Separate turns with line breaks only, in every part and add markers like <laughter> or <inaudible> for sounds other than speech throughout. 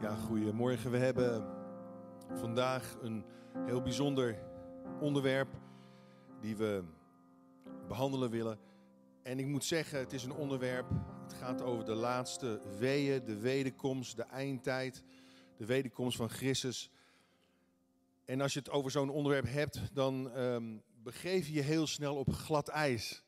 Ja, goedemorgen. We hebben vandaag een heel bijzonder onderwerp die we behandelen willen. En ik moet zeggen, het is een onderwerp, het gaat over de laatste weeën, de wederkomst, de eindtijd, de wederkomst van Christus. En als je het over zo'n onderwerp hebt, dan ehm, begeef je je heel snel op glad ijs.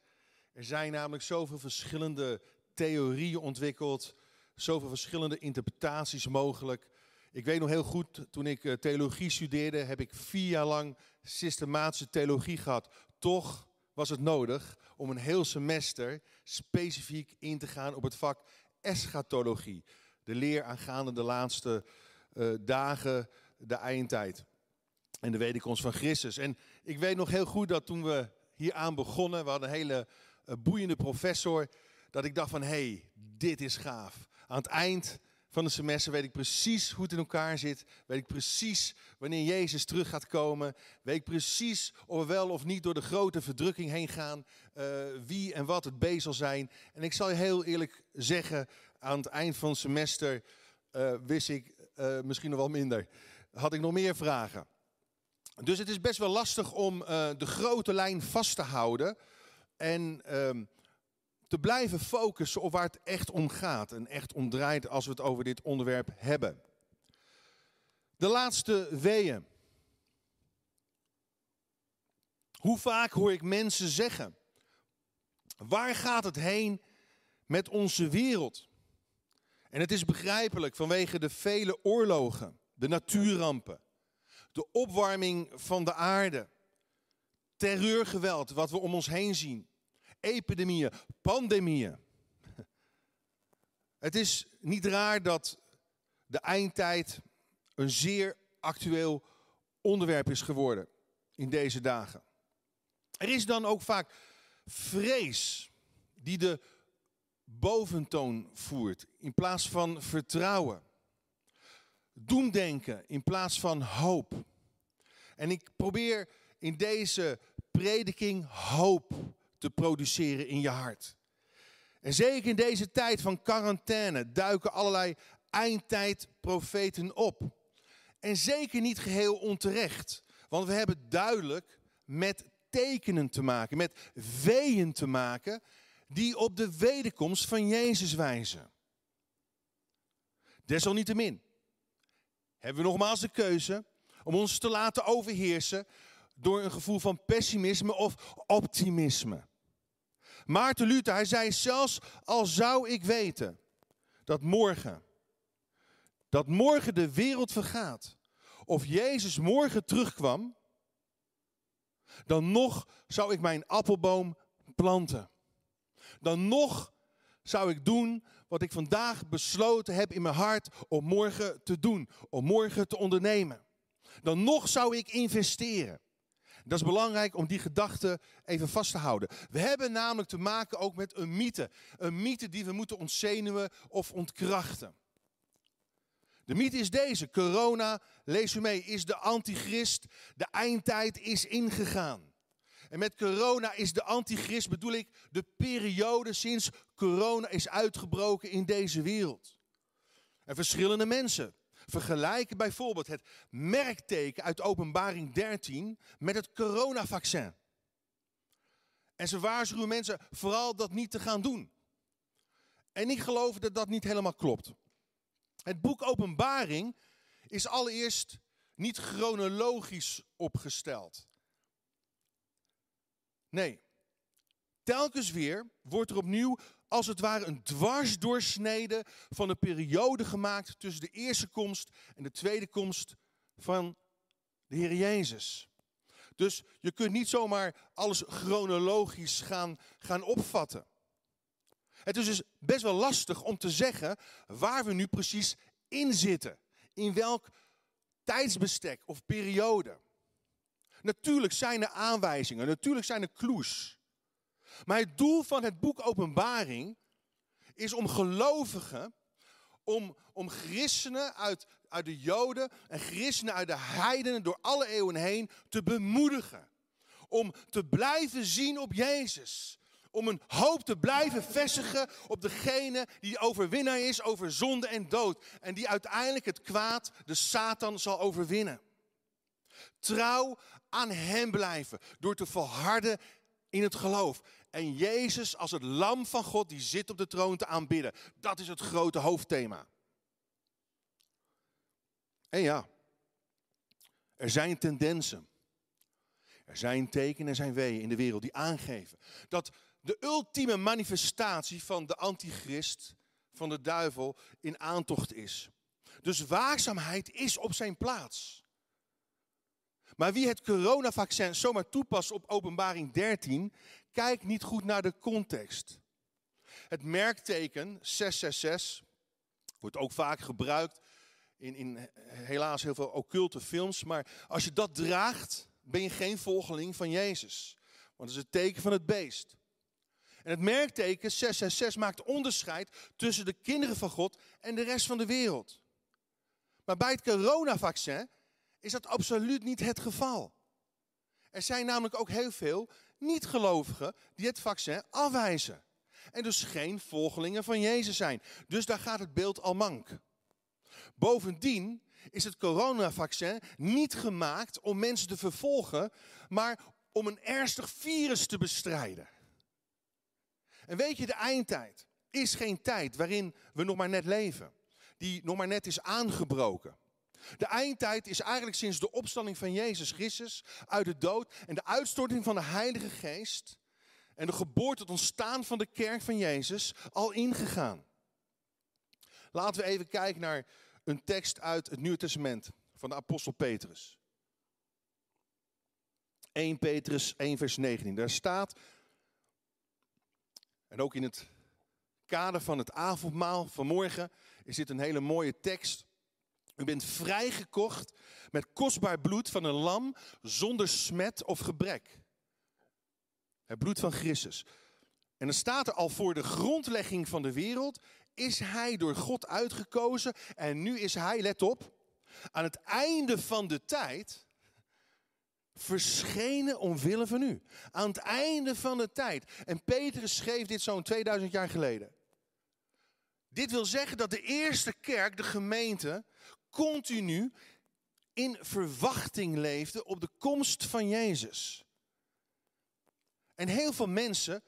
Er zijn namelijk zoveel verschillende theorieën ontwikkeld, zoveel verschillende interpretaties mogelijk. Ik weet nog heel goed, toen ik eh, theologie studeerde, heb ik vier jaar lang systematische theologie gehad. Toch was het nodig om een heel semester specifiek in te gaan op het vak eschatologie. De leer aangaande de laatste uh, dagen, de eindtijd en de wederkomst van Christus. En ik weet nog heel goed dat toen we hier aan begonnen, we hadden een hele uh, boeiende professor, dat ik dacht van, hé, hey, dit is gaaf. Aan het eind van het semester weet ik precies hoe het in elkaar zit. Weet ik precies wanneer Jezus terug gaat komen. Weet ik precies of we wel of niet door de grote verdrukking heen gaan. Uh, wie en wat het B zal zijn. En ik zal je heel eerlijk zeggen, aan het eind van het semester uh, wist ik uh, misschien nog wel minder. Had ik nog meer vragen. Dus het is best wel lastig om de grote lijn vast te houden. En ehm, te blijven focussen op waar het echt om gaat en echt om draait als we het over dit onderwerp hebben. De laatste weeën. Hoe vaak hoor ik mensen zeggen: waar gaat het heen met onze wereld? En het is begrijpelijk vanwege de vele oorlogen, de natuurrampen, de opwarming van de aarde, terreurgeweld wat we om ons heen zien epidemieën, pandemieën. Het is niet raar dat de eindtijd een zeer actueel onderwerp is geworden in deze dagen. Er is dan ook vaak vrees die de boventoon voert in plaats van vertrouwen. Doemdenken in plaats van hoop. En ik probeer in deze prediking hoop te produceren in je hart. En zeker in deze tijd van quarantaine duiken allerlei eindtijdprofeten op. En zeker niet geheel onterecht. Want we hebben duidelijk met tekenen te maken, met weeën te maken, die op de wederkomst van Jezus wijzen. Desalniettemin hebben we nogmaals de keuze om ons te laten overheersen door een gevoel van pessimisme of optimisme. Maarten Luther, hij zei zelfs al zou ik weten dat morgen, dat morgen de wereld vergaat, of Jezus morgen terugkwam, dan nog zou ik mijn appelboom planten. Dan nog zou ik doen wat ik vandaag besloten heb in mijn hart om morgen te doen, om morgen te ondernemen. Dan nog zou ik investeren. Dat is belangrijk om die gedachte even vast te houden. We hebben namelijk te maken ook met een mythe. Een mythe die we moeten ontzenuwen of ontkrachten. De mythe is deze. Corona, lees u mee, is de antichrist. De eindtijd is ingegaan. En met corona is de antichrist, bedoel ik, de periode sinds corona is uitgebroken in deze wereld. En verschillende mensen vergelijken bijvoorbeeld het merkteken uit Openbaring 13 met het coronavaccin. En ze waarschuwen mensen vooral dat niet te gaan doen. En ik geloof dat dat niet helemaal klopt. Het boek Openbaring is allereerst niet chronologisch opgesteld. Nee, telkens weer wordt er opnieuw als het ware een dwarsdoorsnede van een periode gemaakt tussen de eerste komst en de tweede komst van de Heer Jezus. Dus je kunt niet zomaar alles chronologisch gaan, gaan opvatten. Het is dus best wel lastig om te zeggen waar we nu precies in zitten. In welk tijdsbestek of periode. Natuurlijk zijn er aanwijzingen, natuurlijk zijn er clues. Maar het doel van het boek Openbaring is om gelovigen, om, om christenen uit, uit de Joden en christenen uit de heidenen door alle eeuwen heen te bemoedigen. Om te blijven zien op Jezus. Om een hoop te blijven vestigen op degene die overwinnaar is over zonde en dood. En die uiteindelijk het kwaad, de Satan, zal overwinnen. Trouw aan Hem blijven door te volharden in het geloof. En Jezus als het lam van God die zit op de troon te aanbidden. Dat is het grote hoofdthema. En ja, er zijn tendensen. Er zijn tekenen en zijn weeën in de wereld die aangeven dat de ultieme manifestatie van de antichrist, van de duivel, in aantocht is. Dus waakzaamheid is op zijn plaats. Maar wie het coronavaccin zomaar toepast op openbaring 13, kijkt niet goed naar de context. Het merkteken 666 wordt ook vaak gebruikt in, in helaas heel veel occulte films. Maar als je dat draagt, ben je geen volgeling van Jezus. Want het is het teken van het beest. En het merkteken 666 maakt onderscheid tussen de kinderen van God en de rest van de wereld. Maar bij het coronavaccin is dat absoluut niet het geval. Er zijn namelijk ook heel veel niet-gelovigen die het vaccin afwijzen. En dus geen volgelingen van Jezus zijn. Dus daar gaat het beeld al mank. Bovendien is het coronavaccin niet gemaakt om mensen te vervolgen, maar om een ernstig virus te bestrijden. En weet je, de eindtijd is geen tijd waarin we nog maar net leven, die nog maar net is aangebroken. De eindtijd is eigenlijk sinds de opstanding van Jezus Christus uit de dood en de uitstorting van de Heilige Geest en de geboorte, het ontstaan van de kerk van Jezus al ingegaan. Laten we even kijken naar een tekst uit het Nieuwe Testament van de apostel Petrus. 1 Petrus 1 vers 19. Daar staat, en ook in het kader van het avondmaal vanmorgen is dit een hele mooie tekst. U bent vrijgekocht met kostbaar bloed van een lam zonder smet of gebrek. Het bloed van Christus. En dan staat er al voor de grondlegging van de wereld is hij door God uitgekozen en nu is hij, let op, aan het einde van de tijd verschenen omwille van u. Aan het einde van de tijd. En Petrus schreef dit zo'n 2000 jaar geleden. Dit wil zeggen dat de eerste kerk, de gemeente, continu in verwachting leefde op de komst van Jezus. En heel veel mensen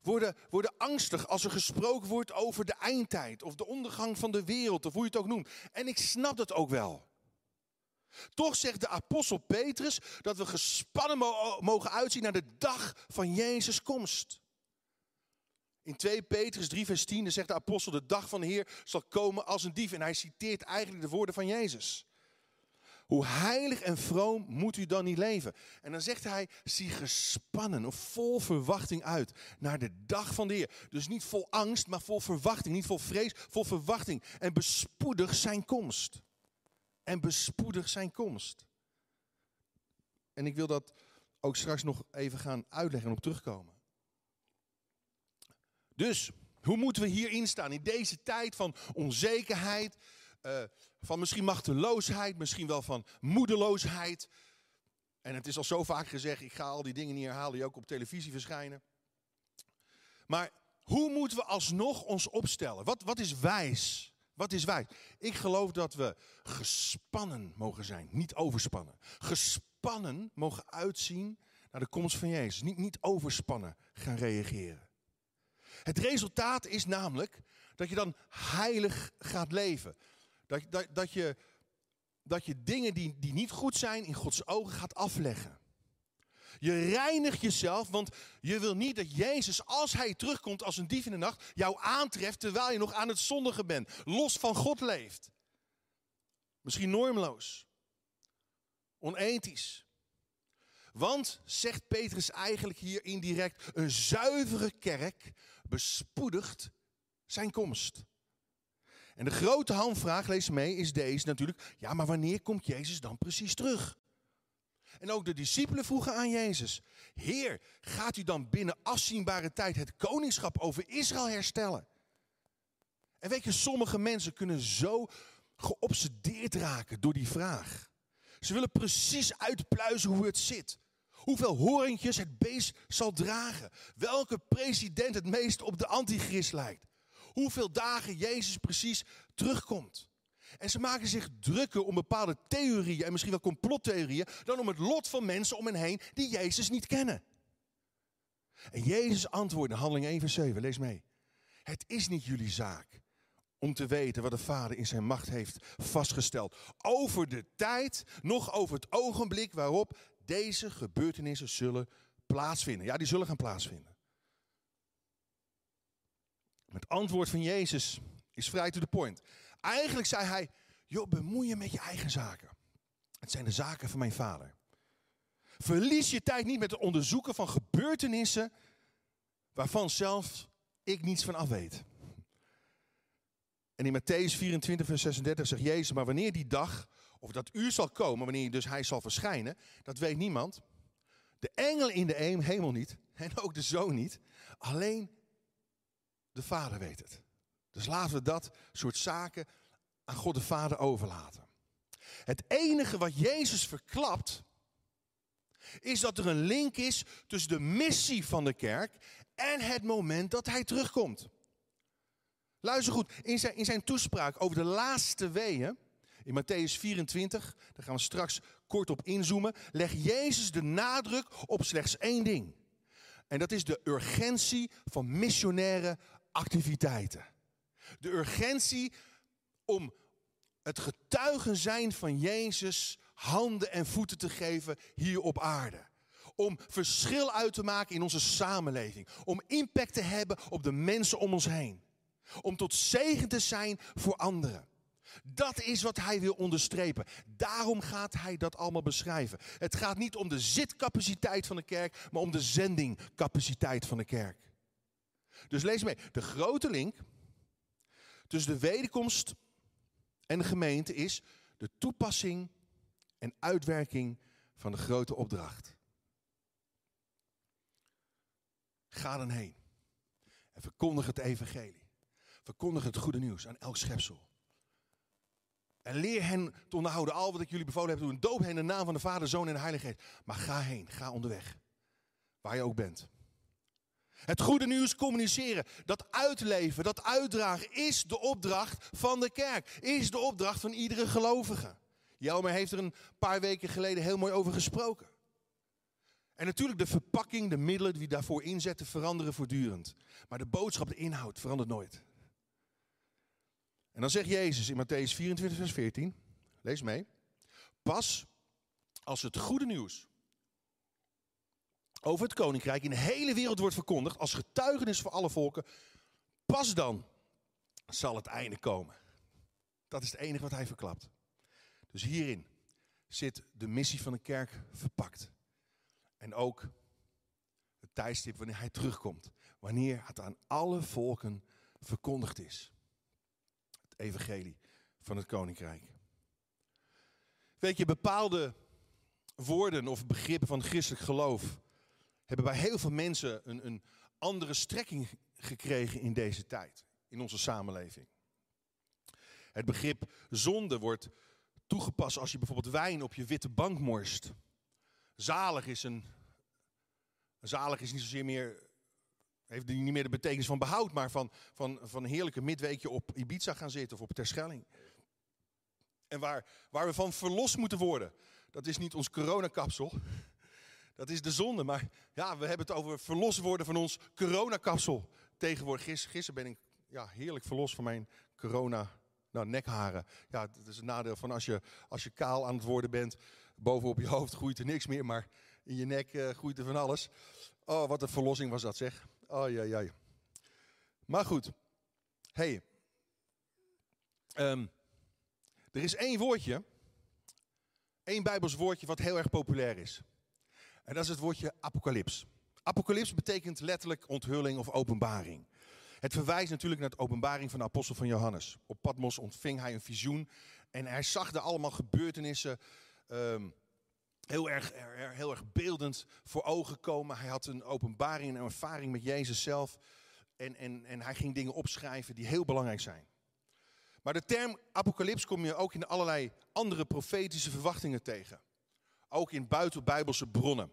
worden, worden angstig als er gesproken wordt over de eindtijd of de ondergang van de wereld, of hoe je het ook noemt. En ik snap dat ook wel. Toch zegt de apostel Petrus dat we gespannen mogen uitzien naar de dag van Jezus' komst. In 2 Petrus 3 vers 10 zegt de apostel, de dag van de Heer zal komen als een dief. En hij citeert eigenlijk de woorden van Jezus. Hoe heilig en vroom moet u dan niet leven? En dan zegt hij, zie gespannen of vol verwachting uit naar de dag van de Heer. Dus niet vol angst, maar vol verwachting. Niet vol vrees, vol verwachting. En bespoedig zijn komst. En bespoedig zijn komst. En ik wil dat ook straks nog even gaan uitleggen en op terugkomen. Dus, hoe moeten we hierin staan in deze tijd van onzekerheid, uh, van misschien machteloosheid, misschien wel van moedeloosheid. En het is al zo vaak gezegd, ik ga al die dingen niet herhalen die ook op televisie verschijnen. Maar hoe moeten we alsnog ons opstellen? Wat, wat is wijs? Wat is wijs? Ik geloof dat we gespannen mogen zijn, niet overspannen. Gespannen mogen uitzien naar de komst van Jezus. Niet, niet overspannen gaan reageren. Het resultaat is namelijk dat je dan heilig gaat leven. Dat, dat, dat, je, dat je dingen die, die niet goed zijn in Gods ogen gaat afleggen. Je reinigt jezelf, want je wil niet dat Jezus, als hij terugkomt als een dief in de nacht, jou aantreft terwijl je nog aan het zondigen bent, los van God leeft. Misschien normloos, onethisch. Want, zegt Petrus eigenlijk hier indirect, een zuivere kerk bespoedigt zijn komst. En de grote handvraag, lees mee, is deze natuurlijk. Ja, maar wanneer komt Jezus dan precies terug? En ook de discipelen vroegen aan Jezus: Heer, gaat u dan binnen afzienbare tijd het koningschap over Israël herstellen? En weet je, sommige mensen kunnen zo geobsedeerd raken door die vraag. Ze willen precies uitpluizen hoe het zit. Hoeveel horentjes het beest zal dragen. Welke president het meest op de antichrist lijkt. Hoeveel dagen Jezus precies terugkomt. En ze maken zich drukker om bepaalde theorieën en misschien wel complottheorieën dan om het lot van mensen om hen heen die Jezus niet kennen. En Jezus antwoordde in handeling 1 vers 7, lees mee. Het is niet jullie zaak om te weten wat de Vader in zijn macht heeft vastgesteld. Over de tijd, nog over het ogenblik waarop deze gebeurtenissen zullen plaatsvinden. Ja, die zullen gaan plaatsvinden. Het antwoord van Jezus is vrij to the point. Eigenlijk zei hij, joh, bemoei je met je eigen zaken. Het zijn de zaken van mijn vader. Verlies je tijd niet met het onderzoeken van gebeurtenissen waarvan zelf ik niets van af weet. En in Matthäus 24, vers 36 zegt Jezus, maar wanneer die dag, of dat uur zal komen, wanneer dus hij zal verschijnen, dat weet niemand. De engel in de hemel niet, en ook de zoon niet. Alleen de vader weet het. Dus laten we dat soort zaken aan God de Vader overlaten. Het enige wat Jezus verklapt, is dat er een link is tussen de missie van de kerk en het moment dat hij terugkomt. Luister goed, in zijn, in zijn toespraak over de laatste weeën, in Matthäus 24, daar gaan we straks kort op inzoomen, legt Jezus de nadruk op slechts één ding. En dat is de urgentie van missionaire activiteiten. De urgentie om het getuigen zijn van Jezus handen en voeten te geven hier op aarde. Om verschil uit te maken in onze samenleving. Om impact te hebben op de mensen om ons heen. Om tot zegen te zijn voor anderen. Dat is wat hij wil onderstrepen. Daarom gaat hij dat allemaal beschrijven. Het gaat niet om de zitcapaciteit van de kerk, maar om de zendingcapaciteit van de kerk. Dus lees mee. De grote link tussen de wederkomst en de gemeente is de toepassing en uitwerking van de grote opdracht. Ga dan heen en verkondig het evangelie. Verkondig het goede nieuws aan elk schepsel. En leer hen te onderhouden al wat ik jullie bevolen heb. Doe doop hen in de naam van de Vader, Zoon en de Heilige Geest. Maar ga heen, ga onderweg. Waar je ook bent. Het goede nieuws communiceren, dat uitleven, dat uitdragen is de opdracht van de kerk. Is de opdracht van iedere gelovige. Jelmer heeft er een paar weken geleden heel mooi over gesproken. En natuurlijk de verpakking, de middelen die daarvoor inzetten, veranderen voortdurend. Maar de boodschap, de inhoud verandert nooit. En dan zegt Jezus in Matthäus 24, vers 14, lees mee. Pas als het goede nieuws over het koninkrijk in de hele wereld wordt verkondigd als getuigenis voor alle volken, pas dan zal het einde komen. Dat is het enige wat hij verklapt. Dus hierin zit de missie van de kerk verpakt. En ook het tijdstip wanneer hij terugkomt. Wanneer het aan alle volken verkondigd is. Evangelie van het koninkrijk. Weet je, bepaalde woorden of begrippen van christelijk geloof hebben bij heel veel mensen een, een andere strekking gekregen in deze tijd, in onze samenleving. Het begrip zonde wordt toegepast als je bijvoorbeeld wijn op je witte bank morst. Zalig is een. Zalig is niet zozeer meer. Heeft niet meer de betekenis van behoud, maar van, van, van een heerlijke midweekje op Ibiza gaan zitten of op Terschelling. En waar, waar we van verlost moeten worden. Dat is niet ons coronakapsel. <laughs> Dat is de zonde. Maar ja, we hebben het over verlost worden van ons coronakapsel. Tegenwoordig, gisteren ben ik ja, heerlijk verlost van mijn corona nou, nekharen. Ja, dat is het nadeel van als je, als je kaal aan het worden bent. Bovenop je hoofd groeit er niks meer, maar in je nek uh, groeit er van alles. Oh, wat een verlossing was dat zeg. Oh, ja, ja. Maar goed. hey, um, er is één woordje, één Bijbels woordje wat heel erg populair is. En dat is het woordje apocalyps. Apocalyps betekent letterlijk onthulling of openbaring. Het verwijst natuurlijk naar de openbaring van de apostel van Johannes. Op Patmos ontving hij een visioen en hij zag er allemaal gebeurtenissen um, heel, erg, heel erg beeldend voor ogen komen. Hij had een openbaring, een ervaring met Jezus zelf. En, en, en hij ging dingen opschrijven die heel belangrijk zijn. Maar de term apocalyps kom je ook in allerlei andere profetische verwachtingen tegen. Ook in buitenbijbelse bronnen.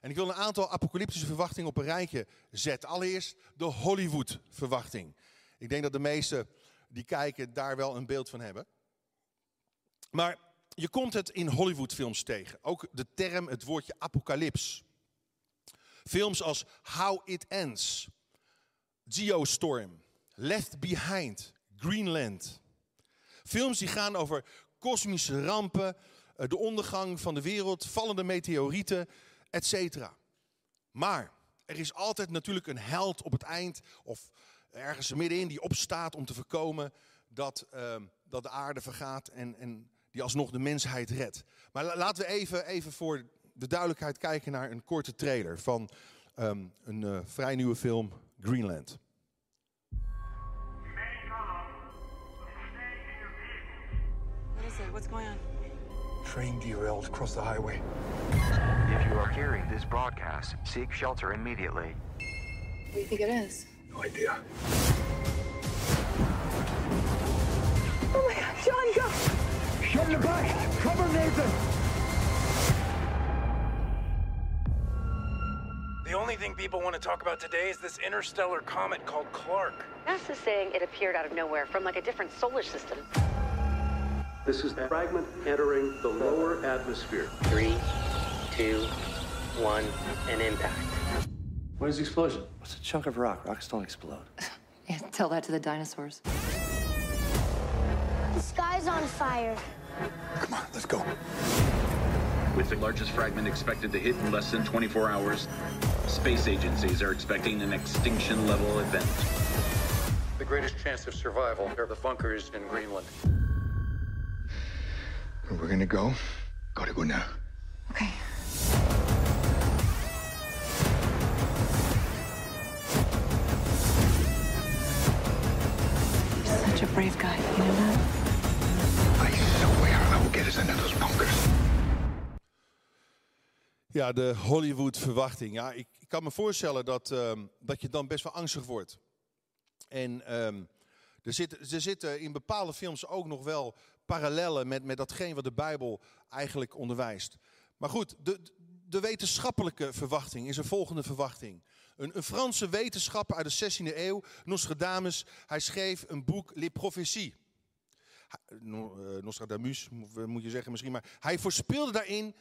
En ik wil een aantal apocalyptische verwachtingen op een rijtje zetten. Allereerst de Hollywood-verwachting. Ik denk dat de meesten die kijken daar wel een beeld van hebben. Maar je komt het in Hollywoodfilms tegen. Ook de term, het woordje apocalyps. Films als How It Ends, Geostorm, Left Behind, Greenland. Films die gaan over kosmische rampen, eh, de ondergang van de wereld, vallende meteorieten, etc. Maar er is altijd natuurlijk een held op het eind of ergens middenin die opstaat om te voorkomen dat, uh, dat de aarde vergaat en, en die alsnog de mensheid redt. Maar laten we even, even voor de duidelijkheid kijken naar een korte trailer van um, een uh, vrij nieuwe film, Greenland.
What is it? What's going on?
Train derailed across the highway.
If you are hearing this broadcast, seek shelter immediately.
What do you think it is?
No idea. Shut in the back! Cover Nathan!
The only thing people want to talk about today is this interstellar comet called Clark.
NASA's saying it appeared out of nowhere from like a different solar system.
This is a fragment entering the lower atmosphere.
Three, two, one, and impact.
What is the explosion? What's a chunk of rock? Rocks don't explode. <laughs>
Yeah, tell that to the dinosaurs.
The sky's on fire.
Come on, let's go.
With the largest fragment expected to hit in less than 24 hours, space agencies are expecting an extinction level event.
The greatest chance of survival are the bunkers in Greenland.
We're gonna go, gotta go now.
Okay. You're such a brave guy, you know that?
Into those bunkers.
Ja, de Hollywood-verwachting. Ja, ik, kan me voorstellen dat, um, dat je dan best wel angstig wordt. En um, er, zit, er zitten in bepaalde films ook nog wel parallellen met, met datgene wat de Bijbel eigenlijk onderwijst. Maar goed, de, de wetenschappelijke verwachting is een volgende verwachting. Een, een, Franse wetenschapper uit de 16e eeuw, Nostradamus, hij schreef een boek, Les Prophéties. Nostradamus, moet je zeggen misschien, maar hij voorspelde daarin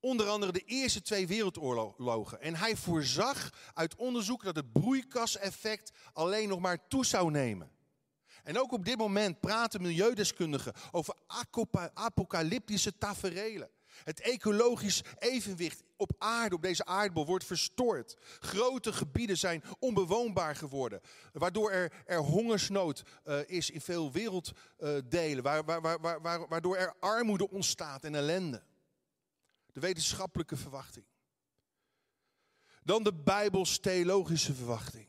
onder andere de eerste twee wereldoorlogen. En hij voorzag uit onderzoek dat het broeikaseffect alleen nog maar toe zou nemen. En ook op dit moment praten milieudeskundigen over apocalyptische taferelen. Het ecologisch evenwicht op aarde, op deze aardbol, wordt verstoord. Grote gebieden zijn onbewoonbaar geworden. Waardoor er, er hongersnood uh, is in veel werelddelen. Waar, waar, waar, waardoor er armoede ontstaat en ellende. De wetenschappelijke verwachting. Dan de bijbels-theologische verwachting.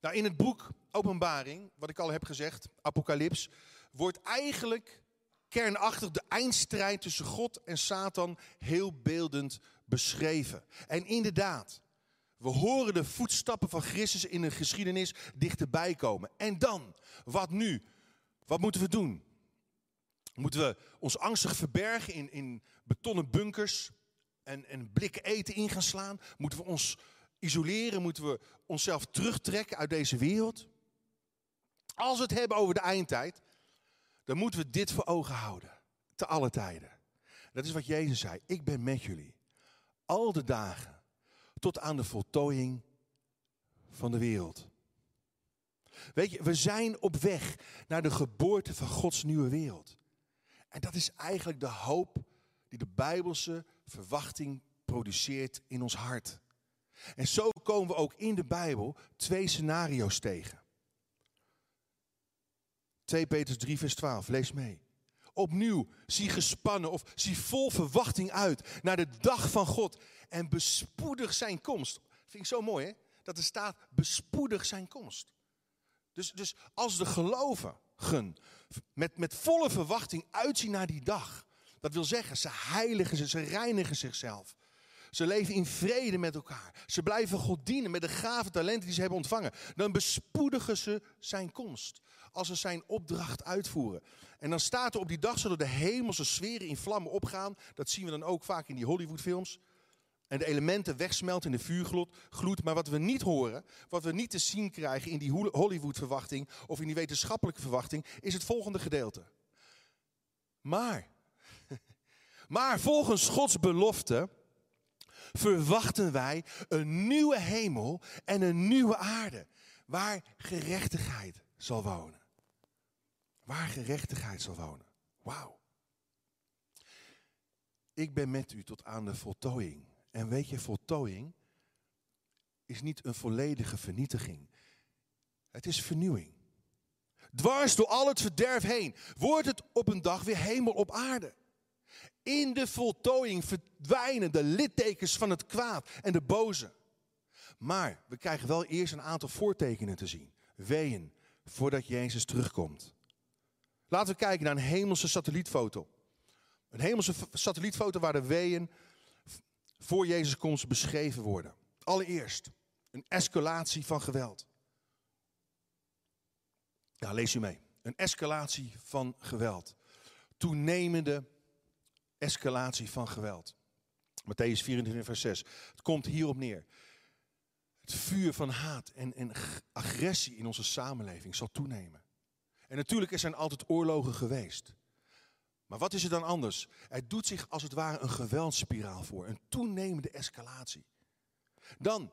Nou, in het boek Openbaring, wat ik al heb gezegd, Apocalyps, wordt eigenlijk kernachtig de eindstrijd tussen God en Satan heel beeldend beschreven. En inderdaad, we horen de voetstappen van Christus in de geschiedenis dichterbij komen. En dan, wat nu? Wat moeten we doen? Moeten we ons angstig verbergen in, in betonnen bunkers en, en blikken eten in gaan slaan? Moeten we ons isoleren? Moeten we onszelf terugtrekken uit deze wereld? Als we het hebben over de eindtijd, dan moeten we dit voor ogen houden. Te alle tijden. Dat is wat Jezus zei. Ik ben met jullie. Al de dagen. Tot aan de voltooiing van de wereld. Weet je, we zijn op weg naar de geboorte van Gods nieuwe wereld. En dat is eigenlijk de hoop die de Bijbelse verwachting produceert in ons hart. En zo komen we ook in de Bijbel twee scenario's tegen. 2 Petrus 3, vers 12, lees mee. Opnieuw, zie gespannen of zie vol verwachting uit naar de dag van God en bespoedig zijn komst. Vind ik zo mooi, hè? Dat er staat, bespoedig zijn komst. Dus, dus als de gelovigen met, met volle verwachting uitzien naar die dag, dat wil zeggen, ze heiligen, ze, ze reinigen zichzelf. Ze leven in vrede met elkaar. Ze blijven God dienen met de gave talenten die ze hebben ontvangen. Dan bespoedigen ze zijn komst. Als ze zijn opdracht uitvoeren. En dan staat er op die dag zullen de hemelse sferen in vlammen opgaan. Dat zien we dan ook vaak in die Hollywoodfilms. En de elementen wegsmelten in de vuurgloed. Maar wat we niet horen, wat we niet te zien krijgen in die Hollywood-verwachting of in die wetenschappelijke verwachting, is het volgende gedeelte. Maar, <laughs> maar volgens Gods belofte verwachten wij een nieuwe hemel en een nieuwe aarde waar gerechtigheid zal wonen. Waar gerechtigheid zal wonen. Wauw. Ik ben met u tot aan de voltooiing. En weet je, voltooiing is niet een volledige vernietiging. Het is vernieuwing. Dwars door al het verderf heen wordt het op een dag weer hemel op aarde. In de voltooiing verdwijnen de littekens van het kwaad en de boze. Maar we krijgen wel eerst een aantal voortekenen te zien. Weeën, voordat Jezus terugkomt. Laten we kijken naar een hemelse satellietfoto. Een hemelse satellietfoto waar de weeën voor Jezus komst beschreven worden. Allereerst een escalatie van geweld. Lees u mee. Een escalatie van geweld. Toenemende escalatie van geweld. Matthäus 24, vers 6. Het komt hierop neer. Het vuur van haat en, en agressie in onze samenleving zal toenemen. En natuurlijk er zijn altijd oorlogen geweest. Maar wat is er dan anders? Er doet zich als het ware een geweldsspiraal voor, een toenemende escalatie. Dan,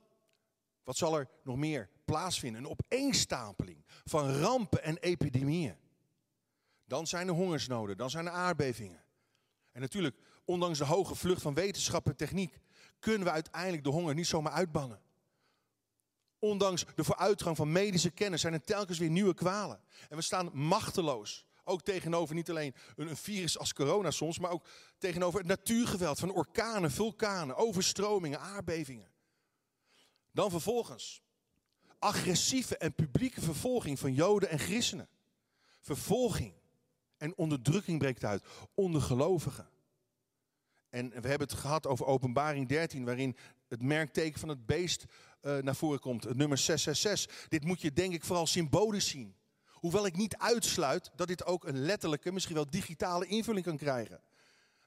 wat zal er nog meer plaatsvinden? Een opeenstapeling van rampen en epidemieën. Dan zijn er hongersnoden, dan zijn er aardbevingen. En natuurlijk, ondanks de hoge vlucht van wetenschap en techniek, kunnen we uiteindelijk de honger niet zomaar uitbannen. Ondanks de vooruitgang van medische kennis zijn er telkens weer nieuwe kwalen. En we staan machteloos. Ook tegenover niet alleen een virus als corona soms, maar ook tegenover het natuurgeweld van orkanen, vulkanen, overstromingen, aardbevingen. Dan vervolgens agressieve en publieke vervolging van Joden en christenen. Vervolging en onderdrukking breekt uit onder gelovigen. En we hebben het gehad over Openbaring 13, waarin het merkteken van het beest uh, naar voren komt, het nummer 666. Dit moet je denk ik vooral symbolisch zien. Hoewel ik niet uitsluit dat dit ook een letterlijke, misschien wel digitale invulling kan krijgen.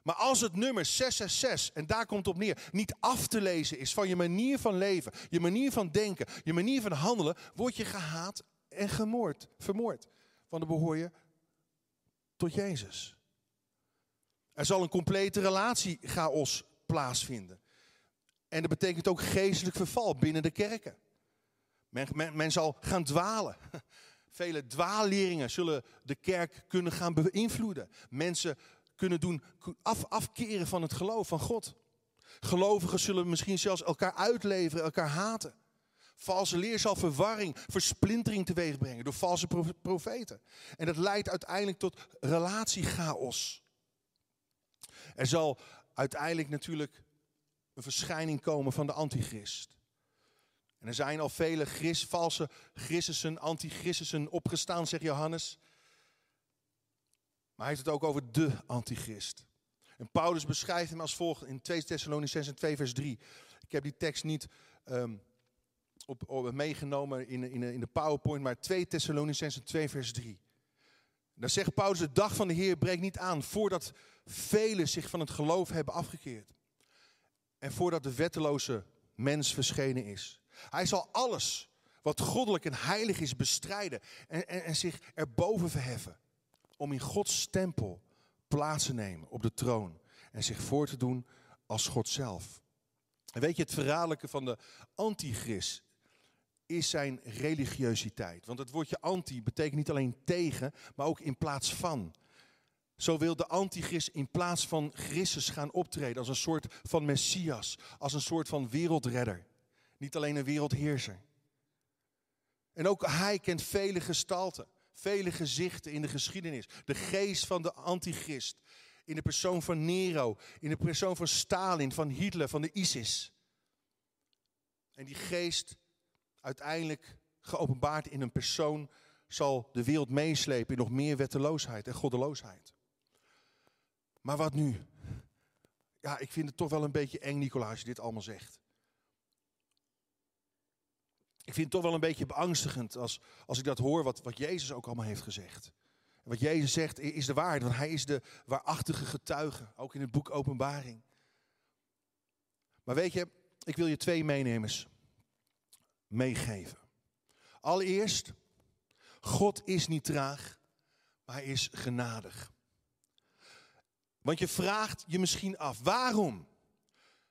Maar als het nummer 666, en daar komt op neer, niet af te lezen is van je manier van leven, je manier van denken, je manier van handelen, word je gehaat en gemoord, vermoord. Want dan behoor je tot Jezus. Er zal een complete relatiechaos plaatsvinden. En dat betekent ook geestelijk verval binnen de kerken. Men, men, men zal gaan dwalen. <laughs> Vele dwaalleringen zullen de kerk kunnen gaan beïnvloeden. Mensen kunnen doen af, afkeren van het geloof van God. Gelovigen zullen misschien zelfs elkaar uitleveren, elkaar haten. Valse leer zal verwarring, versplintering teweeg brengen door valse profeten. En dat leidt uiteindelijk tot relatiechaos. Er zal uiteindelijk natuurlijk een verschijning komen van de antichrist. En er zijn al vele gris, valse christussen, antichristussen opgestaan, zegt Johannes. Maar hij heeft het ook over de antichrist. En Paulus beschrijft hem als volgt in 2 Thessalonicenzen 2 vers 3. Ik heb die tekst niet um, op, meegenomen in, in, in de PowerPoint, maar 2 Thessalonicenzen 2 vers 3. Daar zegt Paulus, de dag van de Heer breekt niet aan voordat velen zich van het geloof hebben afgekeerd. En voordat de wetteloze mens verschenen is. Hij zal alles wat goddelijk en heilig is bestrijden en, en, en zich erboven verheffen. Om in Gods tempel plaats te nemen op de troon en zich voor te doen als God zelf. En weet je, het verraderlijke van de antichrist is zijn religiositeit. Want het woordje anti betekent niet alleen tegen, maar ook in plaats van. Zo wil de antichrist in plaats van Christus gaan optreden als een soort van Messias, als een soort van wereldredder. Niet alleen een wereldheerser. En ook hij kent vele gestalten, vele gezichten in de geschiedenis. De geest van de antichrist, in de persoon van Nero, in de persoon van Stalin, van Hitler, van de ISIS. En die geest uiteindelijk geopenbaard in een persoon zal de wereld meeslepen in nog meer wetteloosheid en goddeloosheid. Maar wat nu? Ja, ik vind het toch wel een beetje eng, Nicolaas, als je dit allemaal zegt. Ik vind het toch wel een beetje beangstigend als, als ik dat hoor, wat, wat Jezus ook allemaal heeft gezegd. En wat Jezus zegt is de waarheid, want hij is de waarachtige getuige, ook in het boek Openbaring. Maar weet je, ik wil je twee meenemers meegeven. Allereerst, God is niet traag, maar hij is genadig. Want je vraagt je misschien af, waarom?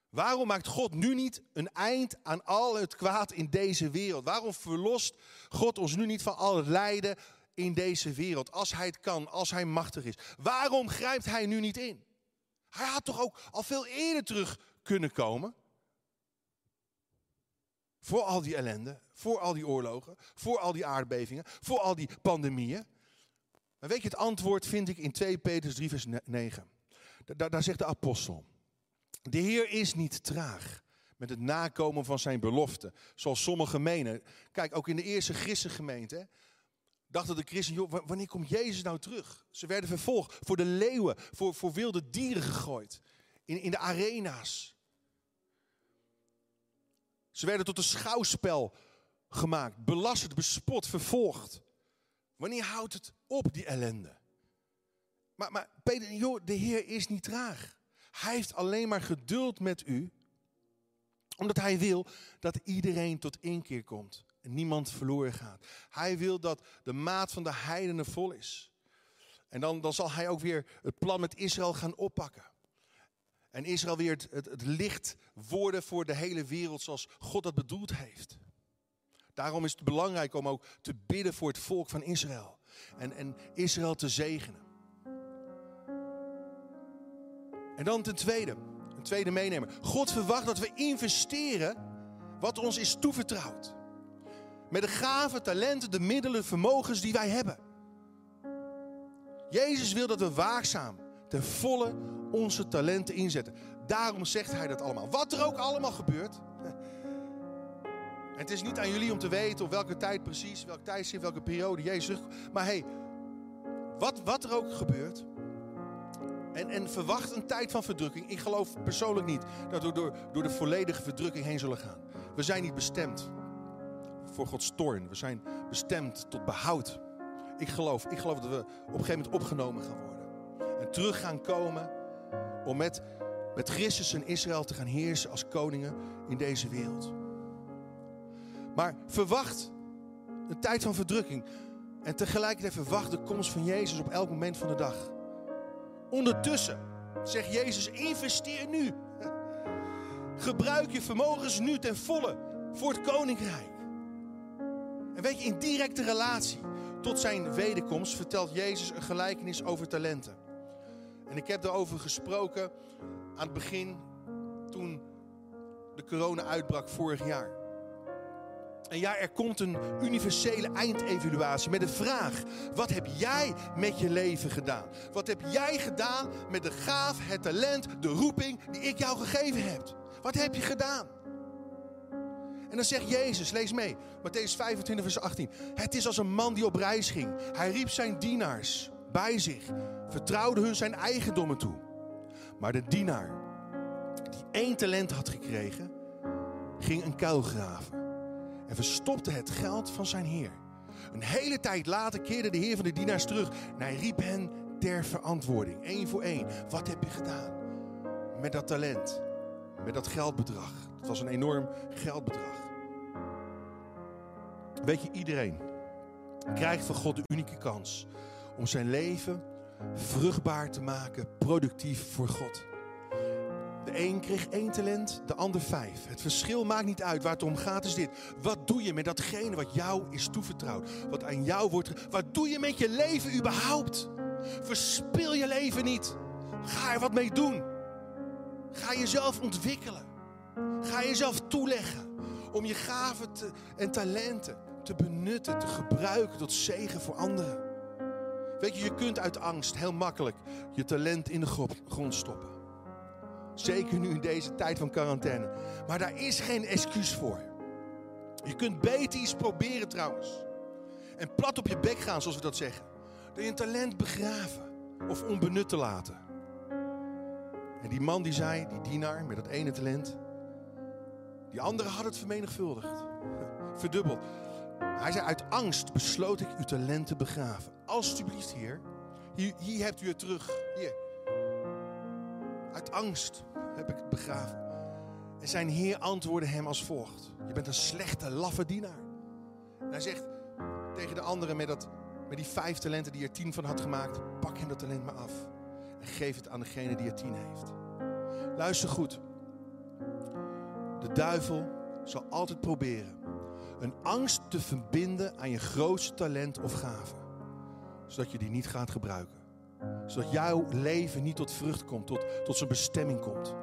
Waarom maakt God nu niet een eind aan al het kwaad in deze wereld? Waarom verlost God ons nu niet van al het lijden in deze wereld? Als hij het kan, als hij machtig is. Waarom grijpt hij nu niet in? Hij had toch ook al veel eerder terug kunnen komen? Voor al die ellende, voor al die oorlogen, voor al die aardbevingen, voor al die pandemieën. Maar weet je, het antwoord vind ik in 2 Petrus 3, vers 9. Daar, daar zegt de apostel. De Heer is niet traag met het nakomen van zijn belofte, zoals sommigen menen. Kijk, ook in de eerste christengemeente dachten de christenen, wanneer komt Jezus nou terug? Ze werden vervolgd, voor de leeuwen, voor, voor wilde dieren gegooid, in, in de arena's. Ze werden tot een schouwspel gemaakt, belasterd, bespot, vervolgd. Wanneer houdt het op, die ellende? Maar, maar Peter, joh, de Heer is niet traag. Hij heeft alleen maar geduld met u, omdat hij wil dat iedereen tot inkeer komt en niemand verloren gaat. Hij wil dat de maat van de heidenen vol is. En dan, dan zal hij ook weer het plan met Israël gaan oppakken. En Israël weer het, het, licht worden voor de hele wereld zoals God dat bedoeld heeft. Daarom is het belangrijk om ook te bidden voor het volk van Israël. En, en Israël te zegenen. En dan ten tweede, een tweede meenemer. God verwacht dat we investeren wat ons is toevertrouwd. Met de gaven, talenten, de middelen, vermogens die wij hebben. Jezus wil dat we waakzaam ten volle onze talenten inzetten. Daarom zegt hij dat allemaal. Wat er ook allemaal gebeurt. En het is niet aan jullie om te weten op welke tijd precies, welk tijdstip, welke periode Jezus. Maar hey, wat, wat er ook gebeurt. En, en verwacht een tijd van verdrukking. Ik geloof persoonlijk niet dat we door, door de volledige verdrukking heen zullen gaan. We zijn niet bestemd voor Gods toorn. We zijn bestemd tot behoud. Ik geloof, ik geloof dat we op een gegeven moment opgenomen gaan worden. En terug gaan komen om met, met Christus en Israël te gaan heersen als koningen in deze wereld. Maar verwacht een tijd van verdrukking. En tegelijkertijd verwacht de komst van Jezus op elk moment van de dag. Ondertussen zegt Jezus: investeer nu. Gebruik je vermogens nu ten volle voor het koninkrijk. En weet je, in directe relatie tot zijn wederkomst vertelt Jezus een gelijkenis over talenten. En ik heb daarover gesproken aan het begin toen de corona uitbrak vorig jaar. En ja, er komt een universele eindevaluatie met de vraag: wat heb jij met je leven gedaan? Wat heb jij gedaan met de gaaf, het talent, de roeping die ik jou gegeven heb? Wat heb je gedaan? En dan zegt Jezus, lees mee, Matthäus 25, vers 18. Het is als een man die op reis ging. Hij riep zijn dienaars bij zich, vertrouwde hun zijn eigendommen toe. Maar de dienaar, die één talent had gekregen, ging een kuil graven en verstopte het geld van zijn heer. Een hele tijd later keerde de heer van de dienaars terug en hij riep hen ter verantwoording, één voor één. Wat heb je gedaan met dat talent, met dat geldbedrag? Het was een enorm geldbedrag. Weet je, iedereen krijgt van God de unieke kans om zijn leven vruchtbaar te maken, productief voor God. De een kreeg één talent, de ander vijf. Het verschil maakt niet uit. Waar het om gaat is dit. Wat doe je met datgene wat jou is toevertrouwd? Wat aan jou wordt... Wat doe je met je leven überhaupt? Verspil je leven niet. Ga er wat mee doen. Ga jezelf ontwikkelen. Ga jezelf toeleggen om je gaven en talenten te benutten, te gebruiken tot zegen voor anderen. Weet je, je kunt uit angst heel makkelijk je talent in de grond stoppen. Zeker nu in deze tijd van quarantaine. Maar daar is geen excuus voor. Je kunt beter iets proberen trouwens. En plat op je bek gaan, zoals we dat zeggen. Door je talent begraven of onbenut te laten. En die man die zei, die dienaar met dat ene talent. Die andere had het vermenigvuldigd. <laughs> Verdubbeld. Hij zei, uit angst besloot ik uw talent te begraven. Alsjeblieft, heer. Hier, hier hebt u het terug. Hier. Uit angst heb ik het begraven. En zijn heer antwoordde hem als volgt. Je bent een slechte, laffe dienaar. En hij zegt tegen de anderen met, dat, met die vijf talenten die er tien van had gemaakt. Pak hem dat talent maar af. En geef het aan degene die er tien heeft. Luister goed. De duivel zal altijd proberen een angst te verbinden aan je grootste talent of gave. Zodat je die niet gaat gebruiken. Zodat jouw leven niet tot vrucht komt, tot, tot zijn bestemming komt.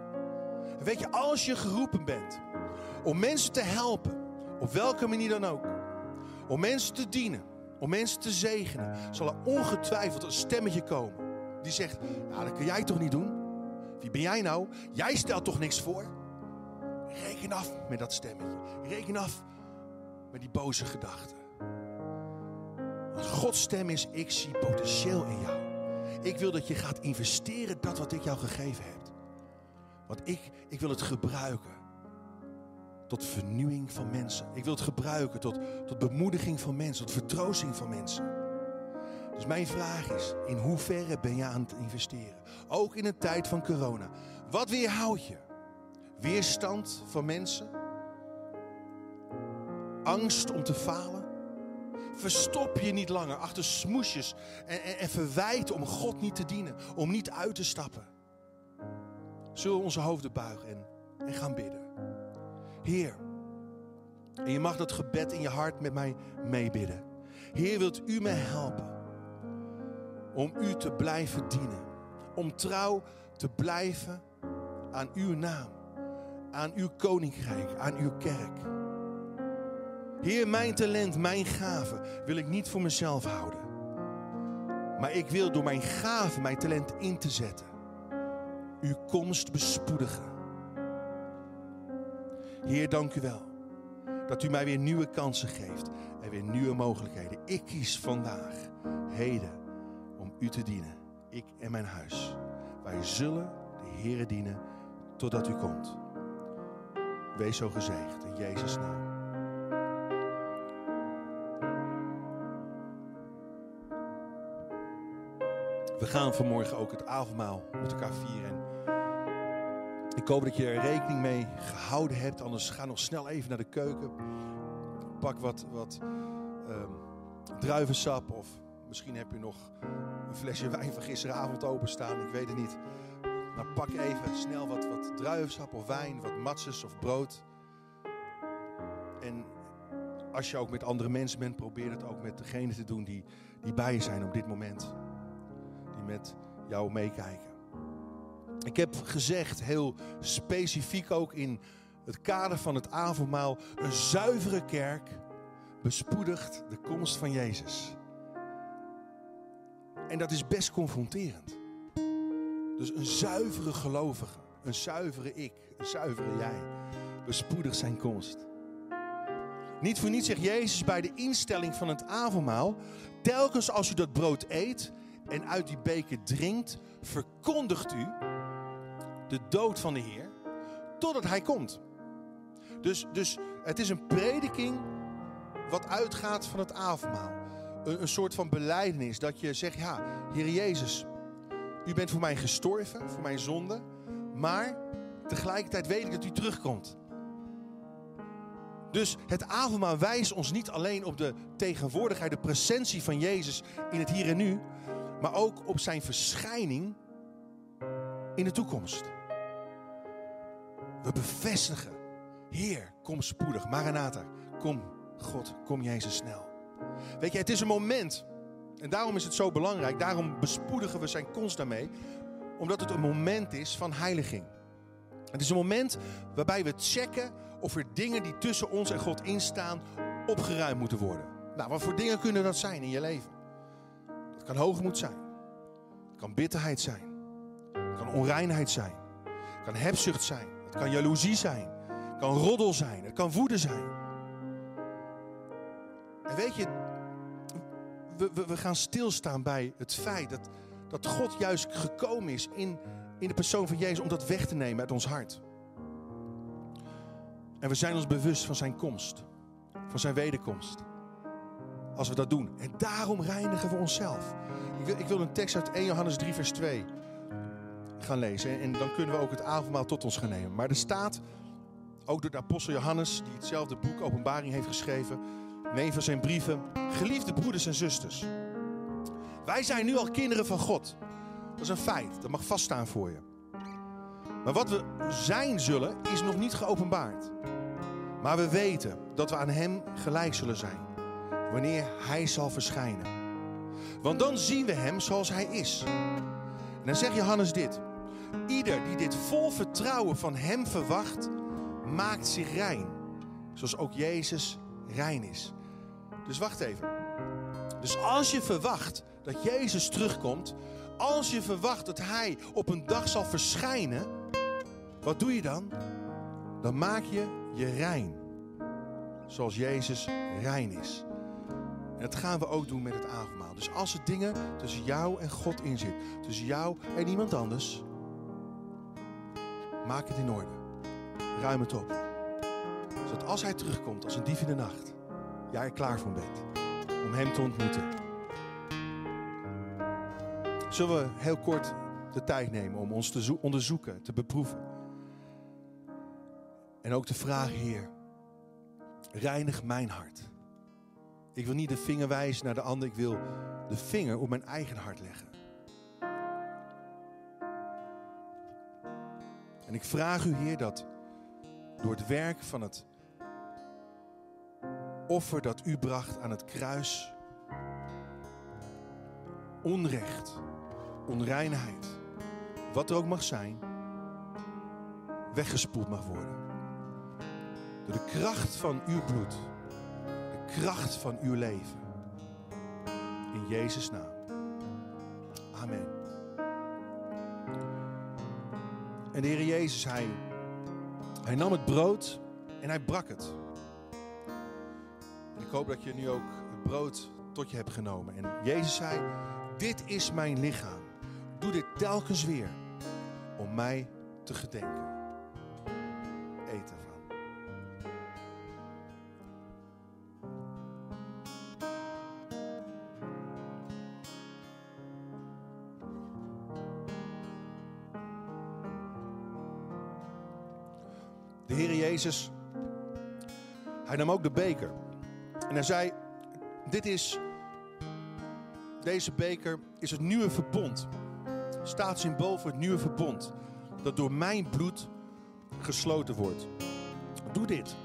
Weet je, als je geroepen bent om mensen te helpen, op welke manier dan ook, om mensen te dienen, om mensen te zegenen, zal er ongetwijfeld een stemmetje komen die zegt: Nou, dat kun jij toch niet doen? Wie ben jij nou? Jij stelt toch niks voor? Reken af met dat stemmetje. Reken af met die boze gedachten. Want Gods stem is: Ik zie potentieel in jou. Ik wil dat je gaat investeren dat wat ik jou gegeven heb. Want ik, ik wil het gebruiken tot vernieuwing van mensen. Ik wil het gebruiken tot, tot bemoediging van mensen, tot vertroosting van mensen. Dus mijn vraag is, in hoeverre ben je aan het investeren? Ook in een tijd van corona. Wat weerhoudt je? Weerstand van mensen? Angst om te falen? Verstop je niet langer achter smoesjes en, en, en verwijt om God niet te dienen, om niet uit te stappen. Zullen we onze hoofden buigen en, en gaan bidden. Heer, en je mag dat gebed in je hart met mij meebidden. Heer, wilt u mij helpen om u te blijven dienen. Om trouw te blijven aan uw naam, aan uw koninkrijk, aan uw kerk. Heer, mijn talent, mijn gave wil ik niet voor mezelf houden. Maar ik wil door mijn gave, mijn talent in te zetten, uw komst bespoedigen. Heer, dank u wel dat u mij weer nieuwe kansen geeft en weer nieuwe mogelijkheden. Ik kies vandaag, heden, om u te dienen. Ik en mijn huis. Wij zullen de Heere dienen totdat u komt. Wees zo gezegend in Jezus' naam. We gaan vanmorgen ook het avondmaal met elkaar vieren. Ik hoop dat je er rekening mee gehouden hebt. Anders ga nog snel even naar de keuken. Pak wat, wat ehm, druivensap. Of misschien heb je nog een flesje wijn van gisteravond openstaan. Ik weet het niet. Maar pak even snel wat, wat druivensap of wijn. Wat matzes of brood. En als je ook met andere mensen bent, probeer het ook met degene te doen die, die bij je zijn op dit moment. Met jou meekijken. Ik heb gezegd, heel specifiek ook in het kader van het avondmaal, een zuivere kerk bespoedigt de komst van Jezus. En dat is best confronterend. Dus een zuivere gelovige, een zuivere ik, een zuivere jij, bespoedigt zijn komst. Niet voor niets zegt Jezus bij de instelling van het avondmaal, telkens als u dat brood eet en uit die beker drinkt, verkondigt u de dood van de Heer totdat Hij komt. Dus, dus het is een prediking wat uitgaat van het avondmaal. Een, een soort van beleidenis dat je zegt, ja, Heer Jezus, u bent voor mij gestorven, voor mijn zonde, maar tegelijkertijd weet ik dat u terugkomt. Dus het avondmaal wijst ons niet alleen op de tegenwoordigheid, de presentie van Jezus in het hier en nu, maar ook op zijn verschijning in de toekomst. We bevestigen, Heer, kom spoedig. Maranatha, kom God, kom Jezus snel. Weet je, het is een moment, en daarom is het zo belangrijk, daarom bespoedigen we zijn komst daarmee, omdat het een moment is van heiliging. Het is een moment waarbij we checken of er dingen die tussen ons en God instaan opgeruimd moeten worden. Nou, wat voor dingen kunnen dat zijn in je leven? Het kan hoogmoed zijn. Kan bitterheid zijn. Het kan onreinheid zijn. Het kan hebzucht zijn. Het kan jaloezie zijn. Het kan roddel zijn. Het kan woede zijn. En weet je, we, we, we gaan stilstaan bij het feit dat, dat God juist gekomen is in, in de persoon van Jezus om dat weg te nemen uit ons hart. En we zijn ons bewust van zijn komst, van zijn wederkomst. Als we dat doen. En daarom reinigen we onszelf. Ik wil, ik wil een tekst uit 1 Johannes 3, vers 2 gaan lezen. En dan kunnen we ook het avondmaal tot ons gaan nemen. Maar er staat, ook door de apostel Johannes, die hetzelfde boek Openbaring heeft geschreven. In van zijn brieven. Geliefde broeders en zusters. Wij zijn nu al kinderen van God. Dat is een feit. Dat mag vaststaan voor je. Maar wat we zijn zullen, is nog niet geopenbaard. Maar we weten dat we aan Hem gelijk zullen zijn. Wanneer Hij zal verschijnen. Want dan zien we Hem zoals Hij is. En dan zegt Johannes dit. Ieder die dit vol vertrouwen van Hem verwacht, maakt zich rein. Zoals ook Jezus rein is. Dus wacht even. Dus als je verwacht dat Jezus terugkomt, als je verwacht dat Hij op een dag zal verschijnen, wat doe je dan? Dan maak je je rein. Zoals Jezus rein is. En dat gaan we ook doen met het avondmaal. Dus als er dingen tussen jou en God in zit, tussen jou en iemand anders, maak het in orde. Ruim het op. Zodat als Hij terugkomt als een dief in de nacht, jij er klaar voor bent om Hem te ontmoeten. Zullen we heel kort de tijd nemen om ons te onderzoeken, te beproeven. En ook te vragen, Heer, reinig mijn hart. Ik wil niet de vinger wijzen naar de ander, ik wil de vinger op mijn eigen hart leggen. En ik vraag u, Heer, dat door het werk van het offer dat u bracht aan het kruis, onrecht, onreinheid, wat er ook mag zijn, weggespoeld mag worden. Door de kracht van uw bloed, kracht van uw leven. In Jezus' naam. Amen. En de Heer Jezus, hij, hij nam het brood en hij brak het. Ik hoop dat je nu ook het brood tot je hebt genomen. En Jezus zei, dit is mijn lichaam. Doe dit telkens weer om mij te gedenken. De Heer Jezus, hij nam ook de beker. En hij zei, dit is, deze beker is het nieuwe verbond. Staat symbool voor het nieuwe verbond. Dat door mijn bloed gesloten wordt. Doe dit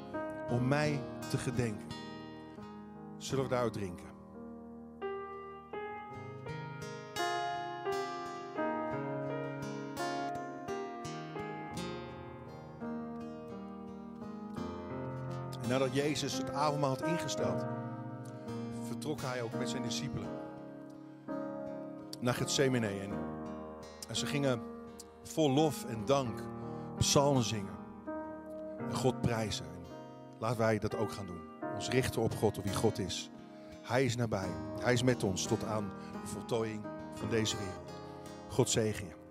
om mij te gedenken. Zullen we daaruit drinken? Nadat Jezus het avondmaal had ingesteld, vertrok hij ook met zijn discipelen naar Gethsemane. En, en ze gingen vol lof en dank psalmen zingen en God prijzen. En laten wij dat ook gaan doen. Ons richten op God, op wie God is. Hij is nabij. Hij is met ons tot aan de voltooiing van deze wereld. God zegen je.